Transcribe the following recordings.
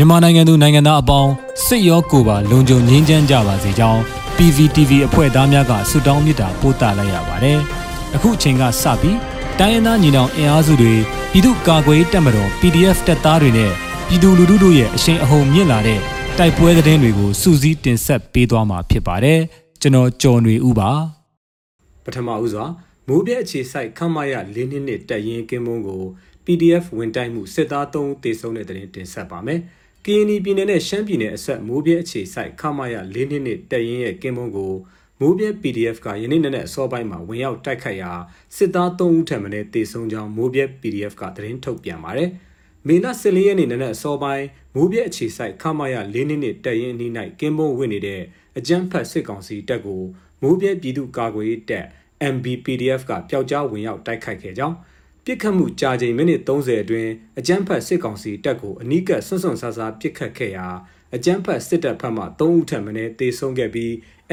မြန်မာနိုင်ငံသူနိုင်ငံသားအပေါင်းစစ်ရောကိုယ်ပါလုံခြုံငြိမ်းချမ်းကြပါစေကြောင်း PVTV အဖွဲ့သားများကဆုတောင်းမေတ္တာပို့သလိုက်ရပါတယ်။အခုအချိန်ကစပြီးတိုင်းရင်းသားညီနောင်အင်အားစုတွေပြည်သူ့ကာကွယ်တပ်မတော် PDF တပ်သားတွေနဲ့ပြည်သူလူထုတို့ရဲ့အရှိန်အဟုန်မြင့်လာတဲ့တိုက်ပွဲသတင်းတွေကိုစူးစီးတင်ဆက်ပေးသွားမှာဖြစ်ပါတယ်။ကျွန်တော်ကျော်နေဦးပါ။ပထမဦးစွာမိုးပြဲအခြေစိုက်ခမရ၄နှစ်နှစ်တက်ရင်ကင်းမုံကို PDF ဝင်တိုက်မှုစစ်သား3ဦးတေဆုံးတဲ့တဲ့တင်တင်ဆက်ပါမယ်။ ကရင်ပြည်နယ်နဲ့ရှမ်းပြည်နယ်အဆက်မိုးပြဲအခြေစိုက်ခမရ၄နှစ်နှစ်တက်ရင်ရဲ့ကင်းမုံကိုမိုးပြဲ PDF ကယနေ့နေ့နဲ့အစောပိုင်းမှာဝင်ရောက်တိုက်ခိုက်ရာစစ်သား3ဦးထံမှလည်းတေဆုံးကြောင်းမိုးပြဲ PDF ကသတင်းထုတ်ပြန်ပါတယ်။မေလ14ရက်နေ့နနက်အစောပိုင်းမိုးပြဲအခြေစိုက်ခမရ၄နှစ်နှစ်တက်ရင်အနီး၌ကင်းမုံဝင်နေတဲ့အကြမ်းဖက်စစ်ကောင်စီတပ်ကိုမိုးပြဲပြည်သူ့ကာကွယ်ရေးတပ် MBPDF ကပျောက်ကြားဝင်ရောက်တိုက်ခိုက်ခဲ့ကြောင်း ပြစ်ခတ်မှုကြာချိန်မိနစ်30အတွင်းအကြမ်းဖက်စစ်ကောင်စီတပ်ကိုအနီးကပ်ဆွန့်ဆွန့်ဆာဆာပြစ်ခတ်ခဲ့ရာအကြမ်းဖက်စစ်တပ်ဖက်မှ3ဦးထပ်မံတေဆုံးခဲ့ပြီး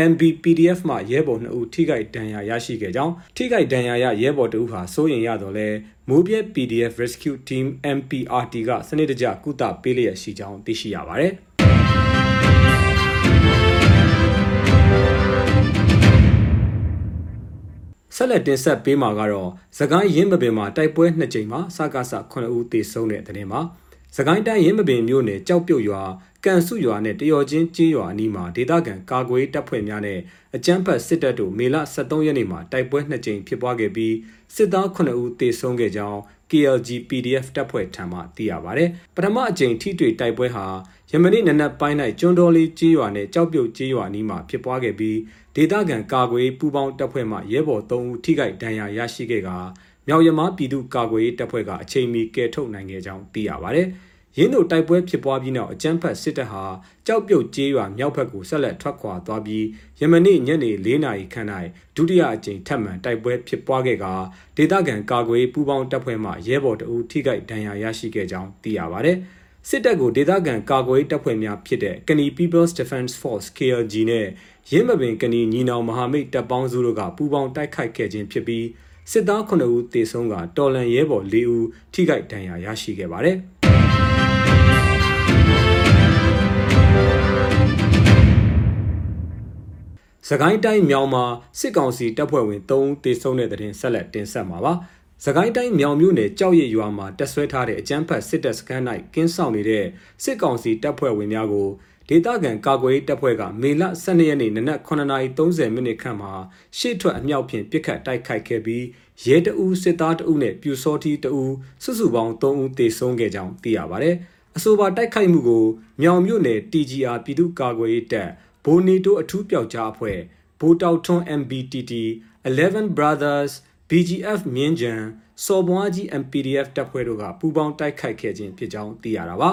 MBPDF မှရဲဘော်2ဦးထိခိုက်ဒဏ်ရာရရှိခဲ့ကြောင်းထိခိုက်ဒဏ်ရာရရဲဘော်2ဦးဟာစိုးရိမ်ရတော့လဲမိုးပြဲ PDF Rescue Team MPRT ကစနစ်တကျကုသပေးလျက်ရှိကြောင်းသိရှိရပါတယ်။ ဆက်လက်တင်ဆက်ပေးမှာကတော့သခိုင်းရင်းမပင်မှာတိုက်ပွဲနှစ်ကြိမ်မှာစကားဆ9ဦးသေဆုံးတဲ့တဲ့တင်မှာသခိုင်းတိုင်းရင်းမပင်မြို့နယ်ကြောက်ပြုတ်ရွာကန်စုရွာနဲ့တရော်ချင်းကျေးရွာအနီးမှာဒေသခံကာကွယ်တပ်ဖွဲ့များနဲ့အကြမ်းဖက်စစ်တပ်တို့မေလ23ရက်နေ့မှာတိုက်ပွဲနှစ်ကြိမ်ဖြစ်ပွားခဲ့ပြီးစစ်သား9ဦးသေဆုံးခဲ့ကြောင်း KLG PDF တပ်ဖွဲ့ထံမှသိရပါဗျ။ပထမအကြိမ်ထိတွေ့တိုက်ပွဲဟာယမနေ့နနက်ပိုင်း၌ကျွန်းတော်လေးကျေးရွာနဲ့ကြောက်ပြုတ်ကျေးရွာအနီးမှာဖြစ်ပွားခဲ့ပြီးဒေသခံကာကွယ်ပူးပေါင်းတပ်ဖွဲ့မှရဲဘော်3ဦးထိခိုက်ဒဏ်ရာရရှိခဲ့ကမြောက်ရမားပြည်သူ့ကာကွယ်ရေးတပ်ဖွဲ့ကအချိန်မီကယ်ထုတ်နိုင်ခဲ့ကြောင်းသိရပါဗျ။ ရင်းတို့တိုက်ပွဲဖြစ်ပွားပြီးနောက်အကြမ်းဖက်စစ်တပ်ဟာကြောက်ပြုတ်ကျေးရွာမြောက်ဘက်ကိုဆက်လက်ထွက်ခွာသွားပြီးယမနေ့ညနေ၄နာရီခန့်၌ဒုတိယအကြိမ်ထပ်မံတိုက်ပွဲဖြစ်ပွားခဲ့ကဒေသခံကာကွယ်ပူးပေါင်းတပ်ဖွဲ့မှရဲဘော်တအူထိခိုက်ဒဏ်ရာရရှိခဲ့ကြောင်းသိရပါဗျ။စစ်တပ်ကိုဒေသခံကာကွယ်တပ်ဖွဲ့များဖြစ်တဲ့ကနီ People's Defense Force KLG နဲ့ရင်းမပင်ကနီညီနောင်မဟာမိတ်တပ်ပေါင်းစုတို့ကပူးပေါင်းတိုက်ခိုက်ခဲ့ခြင်းဖြစ်ပြီးစစ်သား9ဦးသေဆုံးကတော်လန်ရဲဘော်4ဦးထိခိုက်ဒဏ်ရာရရှိခဲ့ပါတယ်။ စကိုင်းတိုင်းမြောင်မှာစစ်ကောင်စီတပ်ဖွဲ့ဝင်3ဦးသေဆုံးတဲ့တဲ့တင်ဆက်လက်တင်ဆက်မှာပါ။စကိုင်းတိုင်းမြောင်မြို့နယ်ကြောက်ရည်ရွာမှာတက်ဆွဲထားတဲ့အကြမ်းဖက်စစ်တပ်စခန်း၌ကင်းဆောင်နေတဲ့စစ်ကောင်စီတပ်ဖွဲ့ဝင်များကိုဒေသခံကာကွယ်တပ်ဖွဲ့ကမေလ12ရက်နေ့နနက်9:30မိနစ်ခန့်မှာရှေ့ထွက်အမြောက်ဖြင့်ပစ်ခတ်တိုက်ခိုက်ခဲ့ပြီးရဲတအူးစစ်သားတအုပ်နဲ့ပြူစောတီတအူးစုစုပေါင်း3ဦးသေဆုံးခဲ့ကြောင်းသိရပါတယ်။အဆိုပါတိုက်ခိုက်မှုကိုမြောင်မြို့နယ် TGR ပြည်သူ့ကာကွယ်ရေးတပ် ဘိုနီတိုအထူးပျောက်ကြားအဖွဲ့ဘိုတောက်ထွန်း MBTT 11 Brothers BGF မြင်းကြံစော်ဘွားကြီး MPDF တပ်ဖွဲ့တို့ကပူးပေါင်းတိုက်ခိုက်ခဲ့ခြင်းဖြစ်ကြောင်းသိရတာပါ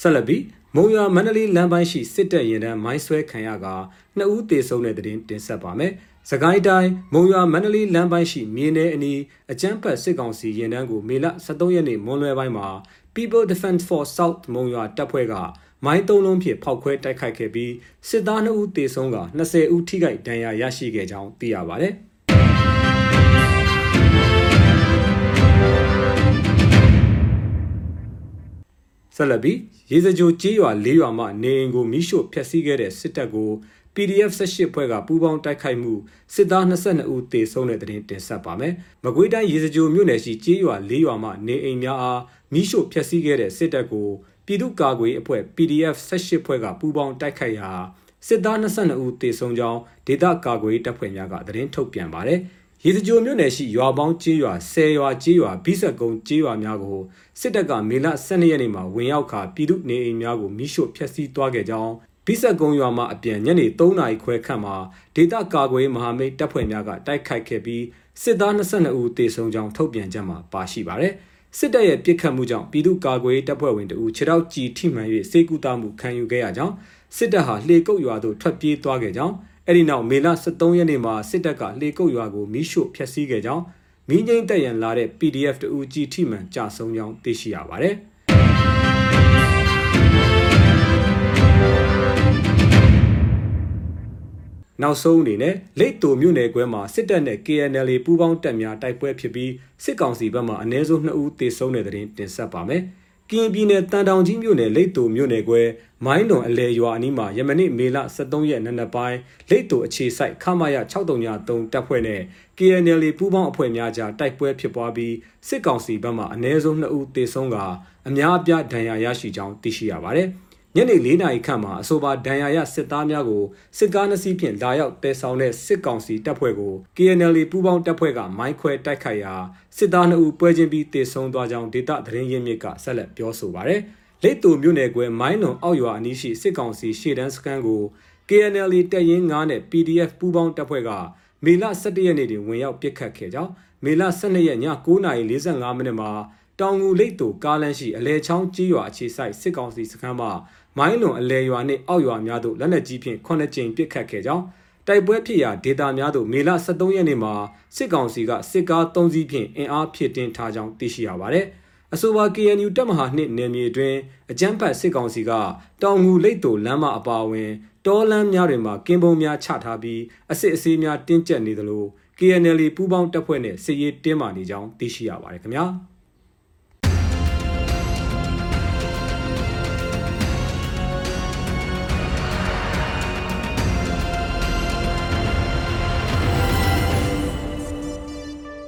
ဆက်လက်ပြီးမုံရွာမန္တလေးလမ်းပိုင်းရှိစစ်တပ်ရင်တန်းမိုင်းဆွဲခံရကနှစ်ဦးသေဆုံးတဲ့တဲ့တင်တင်ဆက်ပါမယ်။စကိုင်းတိုင်းမုံရွာမန္တလေးလမ်းပိုင်းရှိမြေနယ်အနီးအကြမ်းဖက်စစ်ကောင်စီရင်တန်းကိုမေလ23ရက်နေ့မွန်းလွဲပိုင်းမှာ People Defense Force South မုံရွာတပ်ဖွဲ့က မိုင်းသုံးလုံးဖြင့်ဖောက်ခွဲတိုက်ခိုက်ခဲ့ပြီးစစ်သား2ဦးသေဆုံးက20ဦးထိခိုက်ဒဏ်ရာရရှိခဲ့ကြောင်းသိရပါတယ်။ဆက်လက်ပြီးရေစကြိုကြေးရွာ၄ရွာမှနေအိမ်ကိုမိရှို့ဖျက်ဆီးခဲ့တဲ့စစ်တပ်ကို PDF 18ဖွဲ့ကပူးပေါင်းတိုက်ခိုက်မှုစစ်သား22ဦးသေဆုံးတဲ့တဲ့တင်တင်ဆက်ပါမယ်။မကွေးတိုင်းရေစကြိုမြို့နယ်ရှိကြေးရွာ၄ရွာမှနေအိမ်များအားမိရှို့ဖျက်ဆီးခဲ့တဲ့စစ်တပ်ကို ပြည်သူ့ကာကွယ်အဖွဲ့ PDF 18ဖွဲ့ကပူးပေါင်းတိုက်ခိုက်ရာစစ်သား22ဦးသေဆုံးကြောင်းဒေသကာကွယ်တပ်ဖွဲ့များကသတင်းထုတ်ပြန်ပါတယ်။ရေစကြိုမြို့နယ်ရှိရွာပေါင်းကျေးရွာ10ရွာကျေးရွာဘိဆက်ကုန်းကျေးရွာများကိုစစ်တပ်ကမေလ12ရက်နေ့မှာဝင်ရောက်ခါပြည်သူနေအိမ်များကိုမိရှို့ဖျက်ဆီးသွားခဲ့ကြောင်းဘိဆက်ကုန်းရွာမှာအပြန်ညနေ3နာရီခွဲခန့်မှာဒေသကာကွယ်မဟာမိတ်တပ်ဖွဲ့များကတိုက်ခိုက်ခဲ့ပြီးစစ်သား22ဦးသေဆုံးကြောင်းထုတ်ပြန်ချက်မှာပါရှိပါတယ်။ စစ်တပ်ရဲ့ပြစ်ခတ်မှုကြောင့်ပြည်သူ့ကာကွယ်တပ်ဖွဲ့ဝင်တို့ခြေထောက်ကြီးထိမှန်၍စေကူတာမှုခံယူခဲ့ရကြောင်းစစ်တပ်ဟာလှေကုတ်ရွာသို့ထွက်ပြေးသွားခဲ့ကြောင်းအဲ့ဒီနောက်မေလ23ရက်နေ့မှာစစ်တပ်ကလေကုတ်ရွာကိုမီးရှို့ဖျက်ဆီးခဲ့ကြောင်းမင်းငိမ့်တက်ရန်လာတဲ့ PDF တူကြီးထိမှန်ကြဆုံးကြောင်းသိရှိရပါတယ် နောက်ဆုံးအနေနဲ့လိတ်တူမြို့နယ်ကွဲမှာစစ်တပ်နဲ့ KNL ပူးပေါင်းတပ်များတိုက်ပွဲဖြစ်ပြီးစစ်ကောင်စီဘက်မှအ ਨੇ စုံ2ဦးသေဆုံးတဲ့တဲ့တင်တင်ဆက်ပါမယ်။ကရင်ပြည်နယ်တန်တောင်ကြီးမြို့နယ်လိတ်တူမြို့နယ်ကွဲမိုင်းလွန်အလဲရွာအနီးမှာယမနေ့မေလ23ရက်နေ့နက်ပိုင်းလိတ်တူအခြေစိုက်ခမရ6303တပ်ဖွဲ့နဲ့ KNL ပူးပေါင်းအဖွဲ့များကြားတိုက်ပွဲဖြစ်ပွားပြီးစစ်ကောင်စီဘက်မှအ ਨੇ ဆုံး2ဦးသေဆုံးကအများအပြားဒဏ်ရာရရှိကြောင်းသိရှိရပါတယ်။ ညနေ၄နာရီခန့်မှာအဆိုပါဒဏ်ရာရစစ်သားများကိုစစ်ကားနှစ်စီးဖြင့်လာရောက်တဲဆောင်တဲ့စစ်ကောင်စီတပ်ဖွဲ့ကို KNL ပူးပေါင်းတပ်ဖွဲ့ကမိုင်းခွဲတိုက်ခိုက်ရာစစ်သား2ဦးပွဲချင်းပြီးတေဆုံးသွားကြောင်းဒေတာသတင်းရင်းမြစ်ကဆက်လက်ပြောဆိုပါရယ်လိတ်တူမြို့နယ်ကွယ်မိုင်းလွန်အောက်ရွာအနီးရှိစစ်ကောင်စီရှေ့တန်းစခန်းကို KNL တပ်ရင်း9နဲ့ PDF ပူးပေါင်းတပ်ဖွဲ့ကမေလ17ရက်နေ့တွင်ဝင်ရောက်ပစ်ခတ်ခဲ့ကြောင်းမေလ12ရက်ည9:45မိနစ်မှာတောင်ငူလိတ်တူကားလမ်းရှိအလဲချောင်းကြီးရွာအခြေစိုက်စစ်ကောင်စီစခန်းမှာ မိုင်းလွန်အလဲရွာနှင့်အောက်ရွာများသို့လက်နက်ကြီးဖြင့်9ကြိမ်ပစ်ခတ်ခဲ့ကြောင်းတိုက်ပွဲဖြစ်ရာဒေတာများသို့မေလ23ရက်နေ့မှာစစ်ကောင်စီကစစ်ကား3စီးဖြင့်အင်အားဖြည့်တင်းထားကြောင်းသိရှိရပါတယ်။အဆိုပါ KNU တပ်မဟာနှစ်နယ်မြေတွင်အကြမ်းဖက်စစ်ကောင်စီကတောင်ငူလိတ်တူလမ်းမအပါအဝင်တောလမ်းများတွင်မှကင်းပုံများချထားပြီးအစစ်အဆေးများတင်းကျပ်နေသလို KNL ပူးပေါင်းတပ်ဖွဲ့နဲ့စစ်ရေးတင်းမာနေကြောင်းသိရှိရပါတယ်ခင်ဗျာ။